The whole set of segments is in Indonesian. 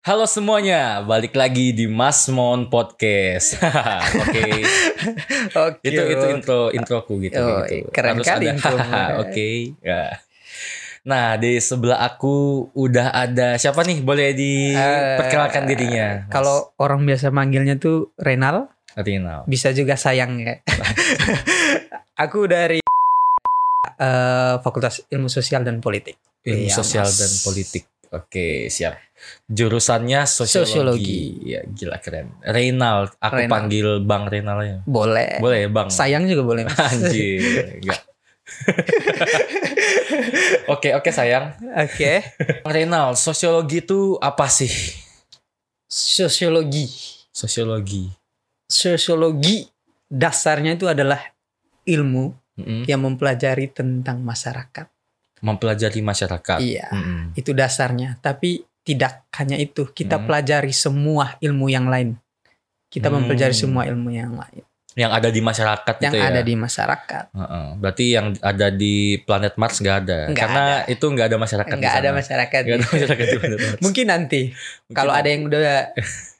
Halo semuanya, balik lagi di Masmon Podcast. Oke, Oke. itu itu intro introku gitu. Oh, gitu. keren Harus kali ada. Oke, ya. Nah di sebelah aku udah ada siapa nih? Boleh diperkenalkan Eh, dirinya? Mas Kalau orang biasa manggilnya tuh Renal, Rinal. bisa juga sayang ya. Aku dari eh, Fakultas Ilmu Sosial dan Politik. Ilmu Iya, sosial Mas. dan politik. Oke, siap. Jurusannya sosiologi. Sosiologi. Ya, gila keren. Reynald, aku Reynald. panggil Bang Reynald ya. Boleh. Boleh ya, Bang? Sayang juga boleh. Anjir, enggak. Oke, oke sayang. Oke. Bang Reynald, sosiologi itu apa sih? Sosiologi. Sosiologi. Sosiologi dasarnya itu adalah ilmu Mm-mm. yang mempelajari tentang masyarakat. Mempelajari masyarakat. Iya. Mm-mm. Itu dasarnya. Tapi tidak hanya itu. Kita Hmm. pelajari semua ilmu yang lain. Kita Hmm. mempelajari semua ilmu yang lain. Yang ada di masyarakat Yang gitu ya. ada di masyarakat. Heeh. Berarti yang ada di planet Mars nggak ada. Nggak Karena ada. itu nggak ada masyarakat. di Enggak ada masyarakat. Nggak ada masyarakat di planet Mars. Mungkin nanti. Mungkin Kalau ada yang udah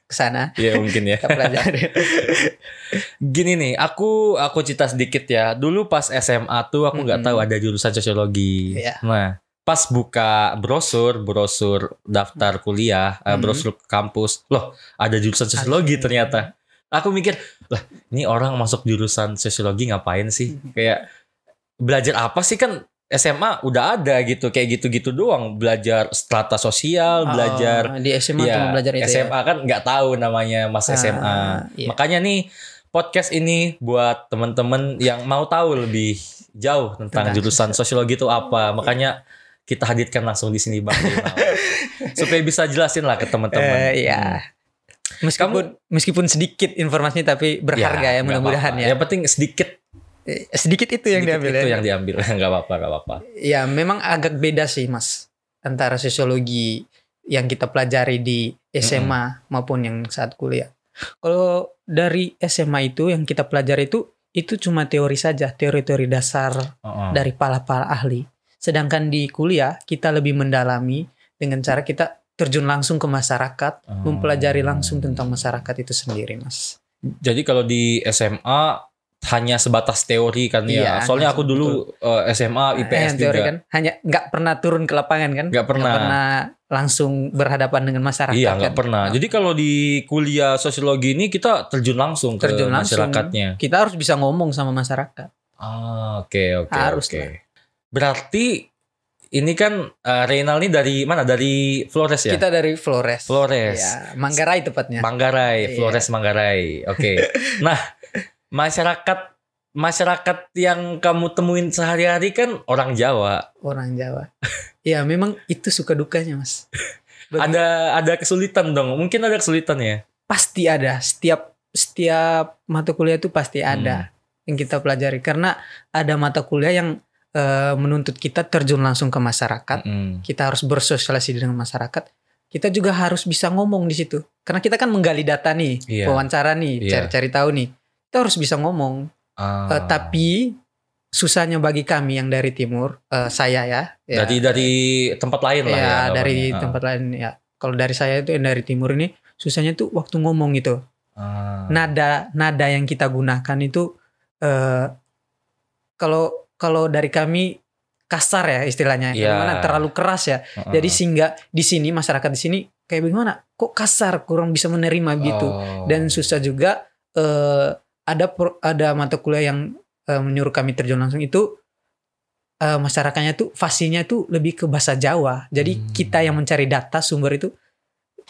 ke sana, Iya mungkin ya. kita pelajari. Gini nih, aku aku cerita sedikit ya. Dulu pas SMA tuh aku nggak Mm-mm. tahu ada jurusan sosiologi. Iya. Nah, pas buka brosur, brosur daftar kuliah, eh, Mm-mm. brosur kampus, loh ada jurusan sosiologi ternyata. Aku mikir, lah ini orang masuk jurusan sosiologi ngapain sih? Mm-mm. Kayak belajar apa sih kan SMA udah ada gitu kayak gitu-gitu doang belajar strata sosial belajar Oh, di SMA Iya, cuma belajar itu SMA ya. kan nggak tahu namanya mas Ah, SMA. iya. Makanya nih podcast ini buat temen-temen yang mau tahu lebih jauh tentang, Tentang jurusan sosiologi itu apa. Makanya kita hadirkan langsung di sini Bang. Supaya bisa jelasin lah ke teman-teman. Eh, iya. Meskipun meskipun sedikit informasinya tapi berharga ya, nggak mudah-mudahan ya. Yang penting sedikit Eh, Sedikit itu yang sedikit diambil itu ya. yang diambil. Nggak apa-apa, nggak apa-apa. Ya, memang agak beda sih, Mas. Antara sosiologi yang kita pelajari di SMA maupun yang saat kuliah. Kalau dari SMA itu yang kita pelajari itu itu cuma teori saja, teori-teori dasar oh. dari para-para ahli. Sedangkan di kuliah kita lebih mendalami dengan cara kita terjun langsung ke masyarakat, Oh. mempelajari langsung tentang masyarakat itu sendiri, Mas. Jadi kalau di SMA hanya sebatas teori kan ya. Iya, Soalnya aku dulu eh, SMA IPS Eh, teori juga. kan hanya nggak pernah turun ke lapangan kan? Nggak pernah. langsung berhadapan dengan masyarakat. Iya nggak kan? pernah. Jadi kalau di kuliah sosiologi ini kita terjun langsung Terjun ke langsung. masyarakatnya. kita harus bisa ngomong sama masyarakat. Ah oke oke Harus oke. lah. Berarti ini kan uh, Reynal ini dari mana? Dari Flores ya? Kita dari Flores. Flores. Ya, Manggarai tepatnya. Manggarai, Iya. Flores Manggarai. Oke. nah masyarakat masyarakat yang kamu temuin sehari-hari kan orang Jawa. Orang Jawa. ya, memang itu suka dukanya, Mas. Bagi- Ada ada kesulitan dong. Mungkin ada kesulitan ya. pasti ada. Setiap setiap mata kuliah itu pasti Hmm. ada yang kita pelajari karena ada mata kuliah yang eh, menuntut kita terjun langsung ke masyarakat. Mm-mm. Kita harus bersosialisasi dengan masyarakat. Kita juga harus bisa ngomong di situ. Karena kita kan menggali data nih, Iya. wawancara nih, Iya. cari-cari tahu nih. Kita harus bisa ngomong. Ah. Eh, tapi susahnya bagi kami yang dari timur, eh, saya ya, ya dari dari tempat lain lah ya. ya dari. Ah. tempat lain ya. Kalau dari saya itu yang dari timur ini susahnya tuh waktu ngomong itu. Ah. Nada nada yang kita gunakan itu eh kalau kalau dari kami kasar ya istilahnya. Iya. Gimana terlalu keras ya. Heeh. Jadi sehingga di sini masyarakat di sini kayak bagaimana? Kok kasar, kurang bisa menerima gitu. Oh. Dan susah juga eh ada pro- ada mata kuliah yang eh, menyuruh kami terjun langsung itu eh, masyarakatnya tuh fasihnya tuh lebih ke bahasa Jawa. Jadi Hmm. kita yang mencari data sumber itu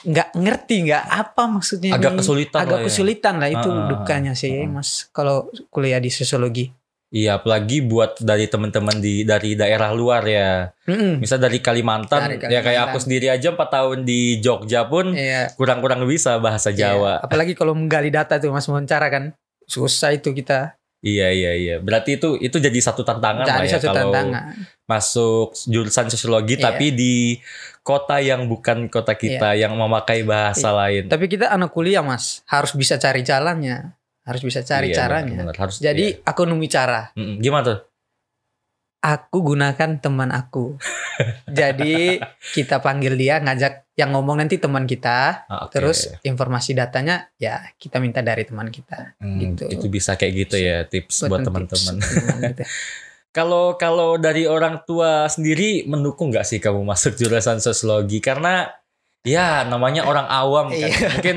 nggak ngerti nggak apa maksudnya agak nih. kesulitan agak lah ya. kesulitan lah itu Ah, dukanya sih ah. mas kalau kuliah di sosiologi. Iya, apalagi buat dari teman-teman di dari daerah luar ya. Mm-mm. Misal dari Kalimantan, Dari ya kayak Kalimantan. aku sendiri aja 4 tahun di Jogja pun Iya. kurang-kurang bisa bahasa Iya. Jawa. Apalagi kalau menggali data tuh mas wawancara kan susah itu kita Iya, iya, iya. Berarti itu itu jadi satu tantangan lah jadi ya satu kalau tantangan. masuk jurusan sosiologi Iya. tapi di kota yang bukan kota kita yang memakai bahasa lain. Tapi kita anak kuliah mas harus bisa cari jalannya, harus bisa cari Iya, caranya. benar, harus Jadi aku nemu cara. iya. Mm-mm. gimana tuh? Aku gunakan teman aku. Jadi kita panggil dia ngajak yang ngomong nanti teman kita. Ah, oke. Terus informasi datanya ya kita minta dari teman kita. Hmm, gitu. itu bisa kayak gitu ya tips buat teman-teman. tips, teman gitu. Kalau kalau dari orang tua sendiri mendukung nggak sih kamu masuk jurusan sosiologi? Karena ya namanya orang awam kan. Iya. Mungkin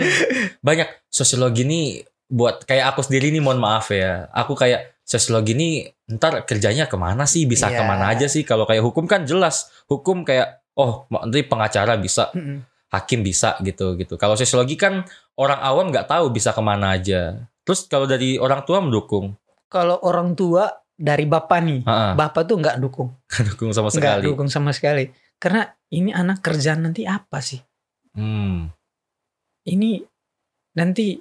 banyak sosiologi ini buat kayak aku sendiri nih mohon maaf ya. Aku kayak sosiologi ini ntar kerjanya ke mana sih? Bisa Iya. ke mana aja sih? Kalau kayak hukum kan jelas. Hukum kayak oh nanti pengacara bisa, Mm-mm. hakim bisa gitu gitu. Kalau sosiologi kan orang awam nggak tahu bisa ke mana aja. Terus kalau dari orang tua mendukung, Kalau orang tua dari bapak nih, Ah, bapak tuh nggak dukung, dukung sama nggak sekali. dukung sama sekali. Karena ini anak kerjaan nanti apa sih? Hmm. Ini nanti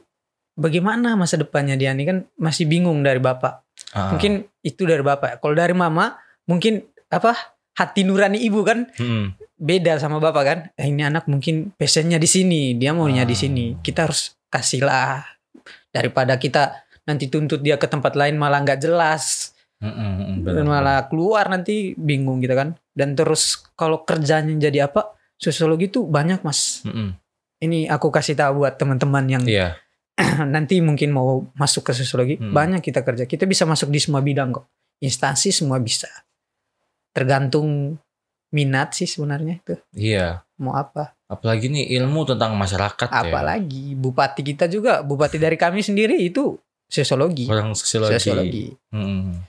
bagaimana masa depannya dia nih kan masih bingung dari bapak. Ah. Mungkin itu dari bapak. Kalau dari mama mungkin apa hati nurani ibu kan Mm-mm. beda sama bapak kan. Eh, ini anak mungkin passionnya di sini, dia maunya di Ah. sini. Kita harus kasihlah daripada kita nanti tuntut dia ke tempat lain malah nggak jelas dan benar. malah keluar nanti bingung gitu kan. Dan terus kalau kerjanya jadi apa? Sosiologi tuh banyak mas. Mm-mm. Ini aku kasih tahu buat teman-teman yang Iya. nanti mungkin mau masuk ke sosiologi Hmm. banyak kita kerja kita bisa masuk di semua bidang kok instansi semua bisa tergantung minat sih sebenarnya itu Iya. mau apa Apalagi nih ilmu tentang masyarakat ya. apalagi bupati kita juga bupati dari kami sendiri itu sosiologi Orang sosiologi. sosiologi Mm-mm.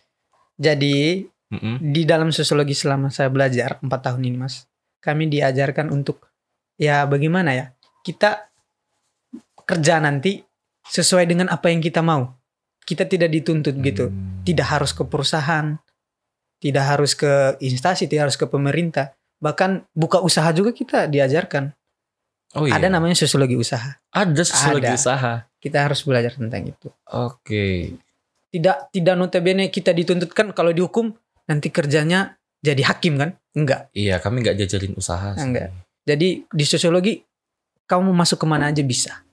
jadi Mm-mm. di dalam sosiologi selama saya belajar empat tahun ini mas kami diajarkan untuk ya bagaimana ya kita kerja nanti sesuai dengan apa yang kita mau kita tidak dituntut gitu Hmm. tidak harus ke perusahaan, tidak harus ke instansi, tidak harus ke pemerintah. Bahkan buka usaha juga kita diajarkan. Oh iya. Ada namanya sosiologi usaha. Ada sosiologi Ada. usaha. Kita harus belajar tentang itu. Oke. Tidak tidak notabene kita dituntutkan kalau dihukum nanti kerjanya jadi hakim kan? Enggak. Iya, kami nggak jajarin usaha. sih. Enggak. Jadi di sosiologi kamu mau masuk ke mana aja bisa.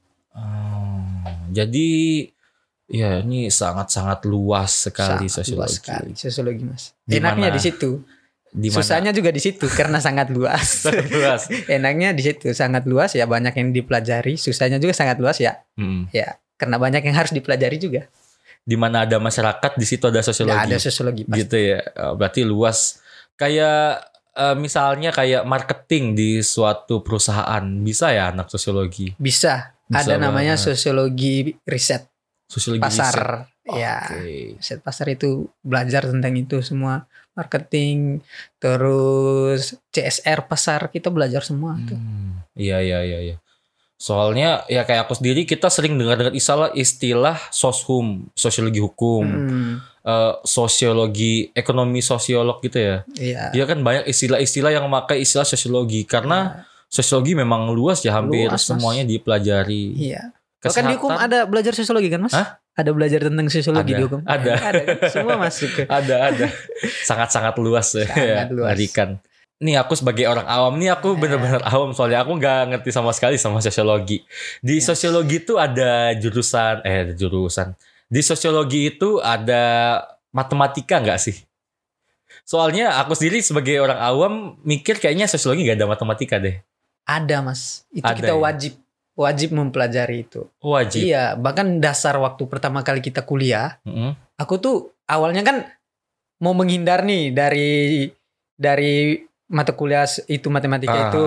Jadi ya ini sangat-sangat luas sekali Sangat sosiologi. luas sekali sosiologi mas. Di Enaknya di situ. Di mana? Susahnya juga di situ karena sangat luas. Sangat luas. Enaknya di situ sangat luas ya banyak yang dipelajari. Susahnya juga sangat luas ya. Mm. karena banyak yang harus dipelajari juga. Di mana ada masyarakat, di situ ada sosiologi. Nggak ada sosiologi pasti. gitu ya Oh, berarti luas kayak eh, misalnya kayak marketing di suatu perusahaan bisa ya anak sosiologi Bisa. Bisa ada namanya banget. sosiologi riset sosiologi pasar. riset. Ya, Oke. riset pasar itu belajar tentang itu semua. Marketing, terus CSR pasar kita belajar semua tuh. Hmm, iya iya iya iya soalnya ya kayak aku sendiri kita sering dengar dengar istilah istilah soshum sosiologi hukum Hmm, eh, sosiologi ekonomi sosiolog gitu ya Iya. Iya kan banyak istilah-istilah yang memakai istilah sosiologi karena sosiologi memang luas ya hampir Luas, Mas. semuanya dipelajari. Iya. Bahkan di hukum Kesehatan ada belajar sosiologi kan, Mas? Hah? Ada belajar tentang sosiologi Ada, di hukum. ada. ada kan? Semua masuk ke. ada ada sangat-sangat luas ya Sangat luas. Mengerikan. nih aku sebagai orang awam nih aku Eh. bener-bener awam soalnya aku nggak ngerti sama sekali sama sosiologi di Yes. sosiologi itu ada jurusan eh ada jurusan di sosiologi itu ada matematika nggak sih soalnya aku sendiri sebagai orang awam mikir kayaknya sosiologi nggak ada matematika deh Ada, Mas. Itu Ada kita ya? wajib wajib mempelajari itu. wajib Iya, bahkan dasar waktu pertama kali kita kuliah, Mm-mm. aku tuh awalnya kan mau menghindar nih dari dari mata kuliah itu matematika Ah. itu.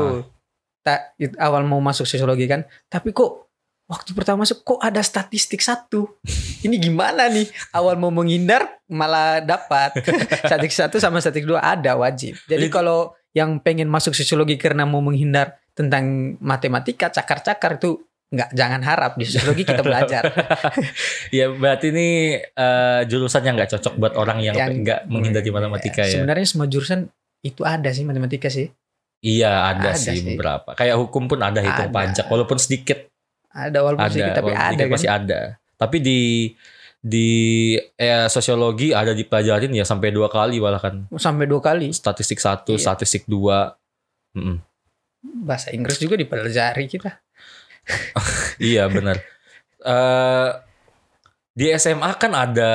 Tak awal mau masuk sosiologi kan, tapi kok waktu pertama masuk kok ada statistik satu. Ini gimana nih? Awal mau menghindar malah dapat. statistik satu sama statistik dua ada wajib. Jadi kalau yang pengen masuk sosiologi karena mau menghindar tentang matematika, cakar-cakar itu nggak jangan harap di sosiologi kita belajar. ya berarti ini eh, jurusan yang nggak cocok buat orang yang Yang- nggak menghindari matematika ya Sebenarnya semua jurusan itu ada sih matematika sih. iya ada, Ada sih sih. beberapa kayak hukum pun ada hitung Ada. pajak walaupun sedikit Ada walaupun ada sedikit tapi walaupun ada sedikit kan. masih ada tapi di di eh, sosiologi ada dipelajarin ya sampai dua kali bahkan Sampai dua kali. statistik satu Iya. statistik dua Mm-mm. Bahasa Inggris juga dipelajari kita. iya benar Eh Di SMA kan ada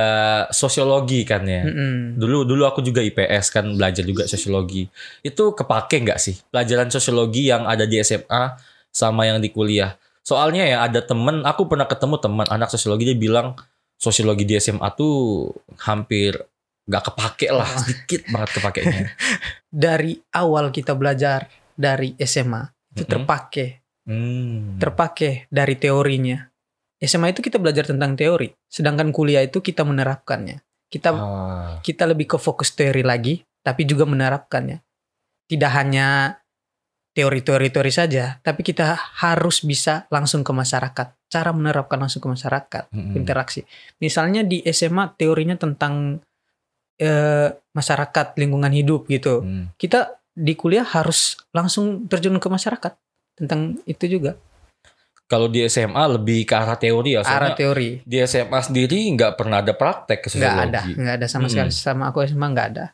sosiologi kan ya. Mm-mm. Dulu dulu aku juga IPS kan belajar juga sosiologi. Itu kepake nggak sih pelajaran sosiologi yang ada di SMA sama yang di kuliah? Soalnya ya ada temen, aku pernah ketemu teman anak sosiologi dia bilang sosiologi di SMA tuh hampir nggak kepake lah, sedikit banget kepakainya. Dari awal kita belajar dari SMA itu Mm-mm. terpakai, Hmm. terpakai dari teorinya. SMA itu kita belajar tentang teori, sedangkan kuliah itu kita menerapkannya. Kita Ah, kita lebih ke fokus teori lagi, tapi juga menerapkannya. Tidak hanya teori-teori-teori saja, tapi kita harus bisa langsung ke masyarakat. Cara menerapkan langsung ke masyarakat, mm-mm. interaksi. Misalnya di SMA teorinya tentang eh, masyarakat, lingkungan hidup gitu. Hmm. Kita di kuliah harus langsung terjun ke masyarakat tentang itu juga. Kalau di SMA lebih ke arah teori ya, Arah teori. di SMA sendiri nggak pernah ada praktek ke Nggak ada, nggak ada sama Mm-mm. sekali. Sama aku SMA nggak ada.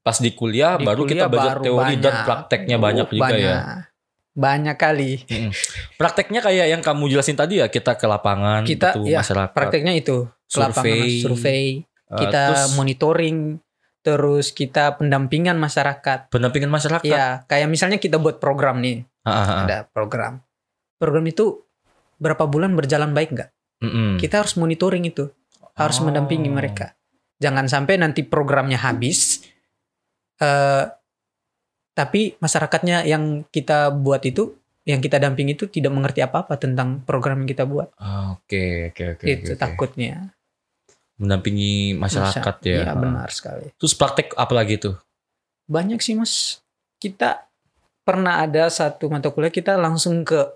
Pas di kuliah Di baru kita kuliah belajar baru teori dan banyak. prakteknya Oh, banyak juga ya. Banyak kali. Mm-mm. Prakteknya kayak yang kamu jelasin tadi ya, kita ke lapangan, Kita, ketemu ya, masyarakat, Prakteknya itu ke lapangan, survei, survei, eh, kita terus monitoring, terus kita pendampingan masyarakat. pendampingan masyarakat. Ya, kayak misalnya kita buat program nih, Ah, ah, ah. ada program. Program itu berapa bulan berjalan baik nggak? Kita harus monitoring itu, harus Oh. mendampingi mereka. Jangan sampai nanti programnya habis, eh, tapi masyarakatnya yang kita buat itu, yang kita dampingi itu tidak mengerti apa-apa tentang program yang kita buat. Oke, oke, oke. itu oke. takutnya. Mendampingi masyarakat ya. Iya benar sekali. Terus praktek apa lagi tuh? Banyak sih mas. Kita pernah ada satu mata kuliah kita langsung ke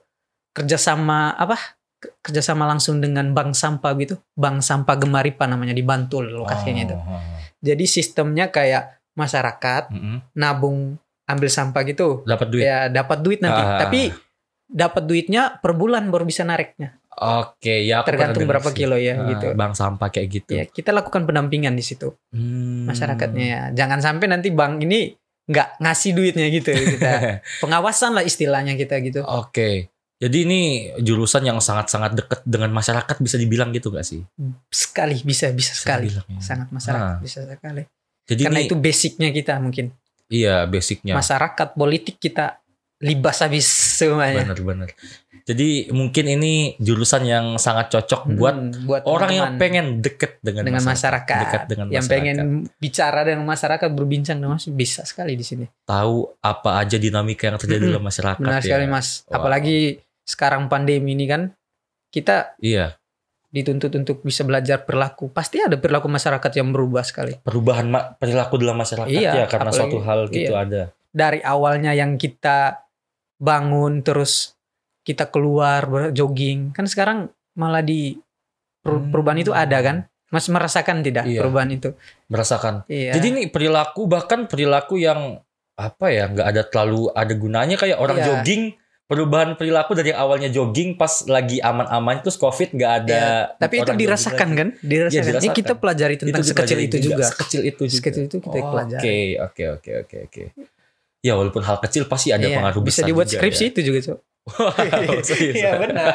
kerjasama apa? Ke- Kerjasama langsung dengan bank sampah gitu. Bank sampah Gemaripa namanya di Bantul lokasinya itu. Oh, ah. Jadi sistemnya kayak masyarakat Mm-mm. nabung ambil sampah gitu. Dapat duit. Ya dapat duit nanti. Ah. Tapi dapat duitnya per bulan baru bisa nariknya. Oke, ya Tergantung berapa kilo ya Ah, gitu. Bank sampah kayak gitu. Ya, kita lakukan pendampingan di situ. Hmm. masyarakatnya ya. Jangan sampai nanti bank ini nggak ngasih duitnya gitu kita. Pengawasan lah istilahnya kita gitu. Oke. Jadi ini jurusan yang sangat-sangat dekat dengan masyarakat bisa dibilang gitu gak sih? Sekali bisa bisa Bisa sekali. dibilang ya. Sangat masyarakat Ah. bisa sekali. Jadi Karena ini itu basicnya kita mungkin. iya basicnya. Masyarakat politik kita libas habis semuanya. Bener-bener. Jadi mungkin ini jurusan yang sangat cocok buat Hmm, buat orang yang teman-teman pengen deket dengan, dengan masyarakat, dekat dengan yang masyarakat. pengen bicara dengan masyarakat berbincang dengan masyarakat bisa sekali di sini. tahu apa aja dinamika yang terjadi dalam masyarakat Benar ya. sekali Mas. Wow. Apalagi sekarang pandemi ini kan kita Iya, dituntut untuk bisa belajar perilaku. Pasti ada perilaku masyarakat yang berubah sekali. perubahan perilaku dalam masyarakat Iya, ya karena apalagi- suatu hal gitu iya. ada. dari awalnya yang kita bangun terus kita keluar jogging kan sekarang malah di Hmm. perubahan itu ada kan mas merasakan tidak Iya. perubahan itu Merasakan. iya Jadi ini perilaku bahkan perilaku yang apa ya nggak ada terlalu ada gunanya kayak orang Iya. jogging perubahan perilaku dari awalnya jogging pas lagi aman-aman terus covid nggak ada Iya, tapi itu dirasakan kan dirasakan. Ini dirasakan. kita pelajari tentang Itu sekecil itu juga, sekecil itu juga sekecil itu kita Oke, pelajari oke, oke, oke, oke. Ya walaupun hal kecil pasti ada Iya, pengaruh bisa besar dibuat juga skripsi ya. itu juga Cok. Wow. Iya, benar.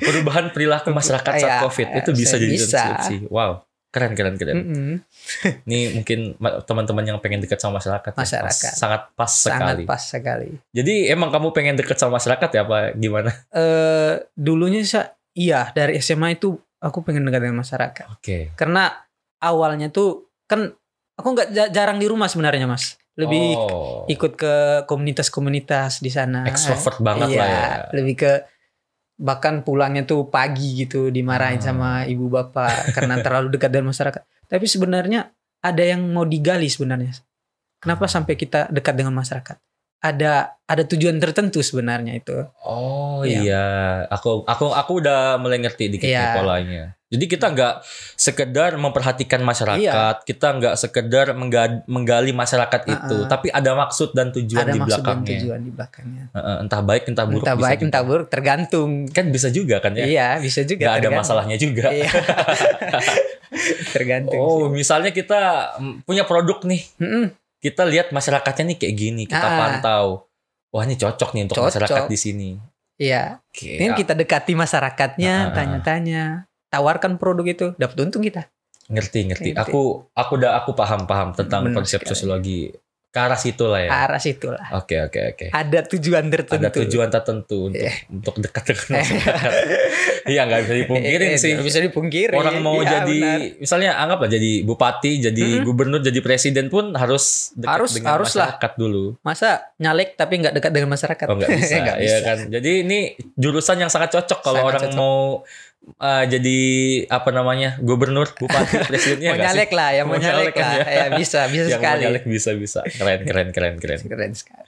Perubahan perilaku masyarakat saat Iya, COVID itu bisa jadi bisa. Hmm. skripsi. Wow, keren, keren, keren. Mm-mm. Ini mungkin ma- teman-teman yang pengen dekat sama masyarakat, ya, Masyarakat. pas- sangat pas sangat sekali. pas sekali Jadi emang kamu pengen dekat sama masyarakat ya apa gimana? eh dulunya sa- iya dari SMA itu aku pengen dekat dengan masyarakat Oke. karena awalnya tuh kan aku nggak ja- jarang di rumah sebenarnya mas lebih oh, ikut ke komunitas-komunitas di sana extrovert banget Iya, lah ya. lebih ke bahkan pulangnya tuh pagi gitu dimarahin Ah. sama ibu bapak karena terlalu dekat dengan masyarakat tapi sebenarnya ada yang mau digali sebenarnya kenapa Ah. sampai kita dekat dengan masyarakat ada ada tujuan tertentu sebenarnya itu Oh Iya. iya, aku aku aku udah mulai ngerti dikit Iya. polanya. Jadi kita nggak sekedar memperhatikan masyarakat, Iya. kita nggak sekedar mengga- menggali masyarakat itu, Uh-uh. tapi ada maksud dan tujuan ada di maksud dan belakangnya. tujuan di belakangnya Heeh, entah baik entah buruk. entah bisa baik juga. entah buruk tergantung Kan bisa juga kan ya. iya bisa juga Nggak ada masalahnya juga. Iya. tergantung Oh, sih. misalnya kita mm, punya produk nih, Mm-mm. kita lihat masyarakatnya nih kayak gini, kita Ah. pantau. Wah ini cocok nih untuk Cocok. masyarakat di sini. iya Oke. ini ah, kita dekati masyarakatnya tanya-tanya tawarkan produk itu dapat untung kita. Ngerti, ngerti. Ngerti. Aku aku udah aku paham paham tentang Benar konsep sekali. sosiologi. Ke arah situ lah ya. Arah situ lah. Oke, oke, oke. Ada tujuan tertentu. Ada tujuan tertentu untuk Iya. untuk dekat dengan masyarakat. Iya, nggak bisa dipungkirin Eh, sih. nggak Bisa dipungkiri. Orang mau Iya, jadi benar. misalnya anggaplah jadi bupati, jadi Mhm. gubernur, jadi presiden pun harus dekat Harus- dengan harus lah. masyarakat dulu. masa nyalek tapi nggak dekat dengan masyarakat. Oh nggak bisa, ya bisa. kan. Jadi ini jurusan yang sangat cocok kalau Sangat orang cocok. mau uh, jadi apa namanya gubernur, bupati, presidennya mau nyalek lah, yang mau nyalek nyalek lah. kan ya. Ya bisa, bisa Yang sekali. nyalek bisa bisa. Keren keren keren keren. Keren sekali.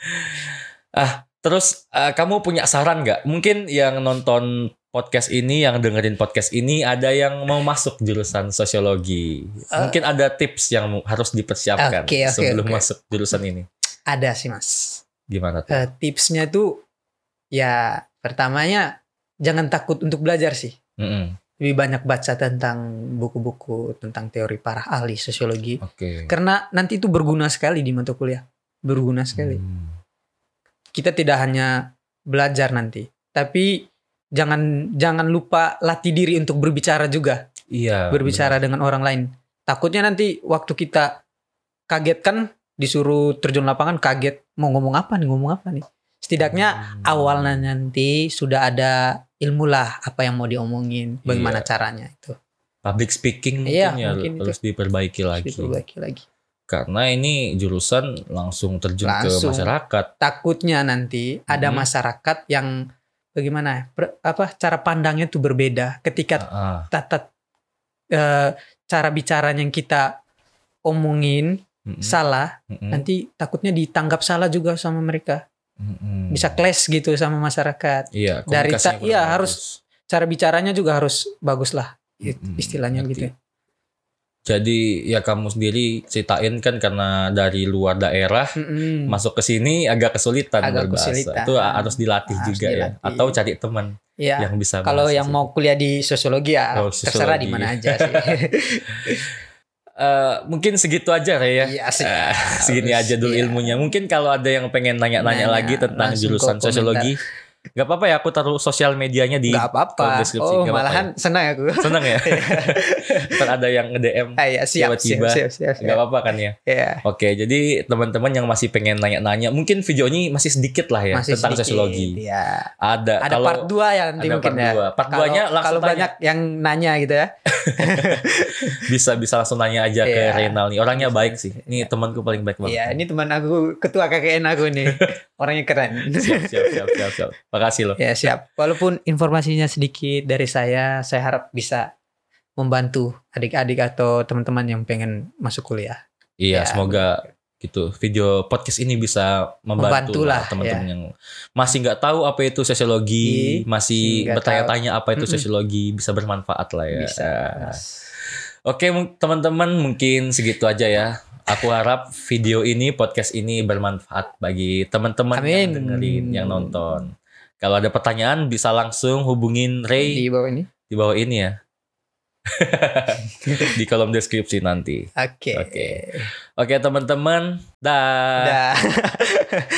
Terus uh, kamu punya saran nggak? Mungkin yang nonton podcast ini, yang dengerin podcast ini, ada yang mau masuk jurusan sosiologi. Eh. Mungkin ada tips yang harus dipersiapkan Oke, oke, sebelum oke. masuk jurusan ini. Ada sih mas. Gimana tuh? Eh, tipsnya tuh ya pertamanya jangan takut untuk belajar sih. Mm-mm. Lebih banyak baca tentang buku-buku tentang teori para ahli sosiologi. Oke. Karena nanti itu berguna sekali di mata kuliah. Berguna sekali. Hmm. Kita tidak hanya belajar nanti, tapi jangan jangan lupa latih diri untuk berbicara juga. Iya. berbicara dengan orang lain. Takutnya nanti waktu kita kaget kan disuruh terjun lapangan kaget mau ngomong apa nih ngomong apa nih. Setidaknya Hmm. awalnya nanti sudah ada ilmu lah apa yang mau diomongin, bagaimana Iya. caranya itu. public speaking mungkin Iya, ya mungkin itu. harus diperbaiki lagi. Diperbaiki lagi. Karena ini jurusan langsung terjun Langsung. ke masyarakat. Takutnya nanti ada Mhm. masyarakat yang bagaimana ya, per- apa cara pandangnya tuh berbeda ketika Ah, tata eh, cara bicaranya yang kita omongin mm-mm, salah mm-mm, nanti takutnya ditanggap salah juga sama mereka mm-mm. bisa clash gitu sama masyarakat Iya, dari ta- iya, kurang harus cara bicaranya juga harus bagus lah Mm-mm, istilahnya ngerti. gitu ya. Jadi ya kamu sendiri ceritain kan karena dari luar daerah Mm-mm. masuk ke sini agak kesulitan Agak berbahasa. kesulitan. Itu harus dilatih Harus juga ya. dilatih. Atau cari teman ya yang bisa kalau yang sih. mau kuliah di sosiologi ya Oh, terserah sosiologi. di mana aja sih Eh, mungkin segitu aja Ray, ya. Iya sih. Eh, segini Harus, aja dulu iya. ilmunya. Mungkin kalau ada yang pengen nanya-nanya Nanya, lagi tentang jurusan komentar. Nggak apa-apa ya aku taruh sosial medianya di nggak apa-apa deskripsi. oh apa-apa malahan senang aku ya? seneng ya. Ntar ada yang nge-DM, ah, ya, siap, Tiba-tiba. siap siap siap, siap. apa-apa kan ya. ya Oke, jadi teman-teman yang masih pengen nanya-nanya, mungkin video ini masih sedikit lah ya masih tentang sedikit, sosiologi. ya. Ada. ada kalau part 2 ya nanti ada mungkin part ya dua. Part kalau duanya langsung kalau tanya. banyak yang nanya gitu ya bisa bisa langsung nanya aja ke Iya. Renal nih. Orangnya baik sih. Ini temanku paling baik banget. Iya, ini teman aku ketua KKN aku nih. Orangnya keren. Siap, siap, siap, siap, siap. Makasih loh. ya, siap. Walaupun informasinya sedikit dari saya, saya harap bisa membantu adik-adik atau teman-teman yang pengen masuk kuliah. Iya, Ya, semoga gitu video podcast ini bisa membantu, lah teman-teman ya. yang masih nggak tahu apa itu sosiologi, Iya, masih bertanya-tanya apa itu sosiologi, bisa bermanfaat lah ya. Bisa. Ah. Oke, teman-teman mungkin segitu aja ya. Aku harap video ini, podcast ini bermanfaat bagi teman-teman yang dengerin, yang nonton. Kalau ada pertanyaan bisa langsung hubungin Ray Di bawah ini. di bawah ini ya. di kolom deskripsi nanti. Oke. Oke. Oke teman-teman, dah. Dah.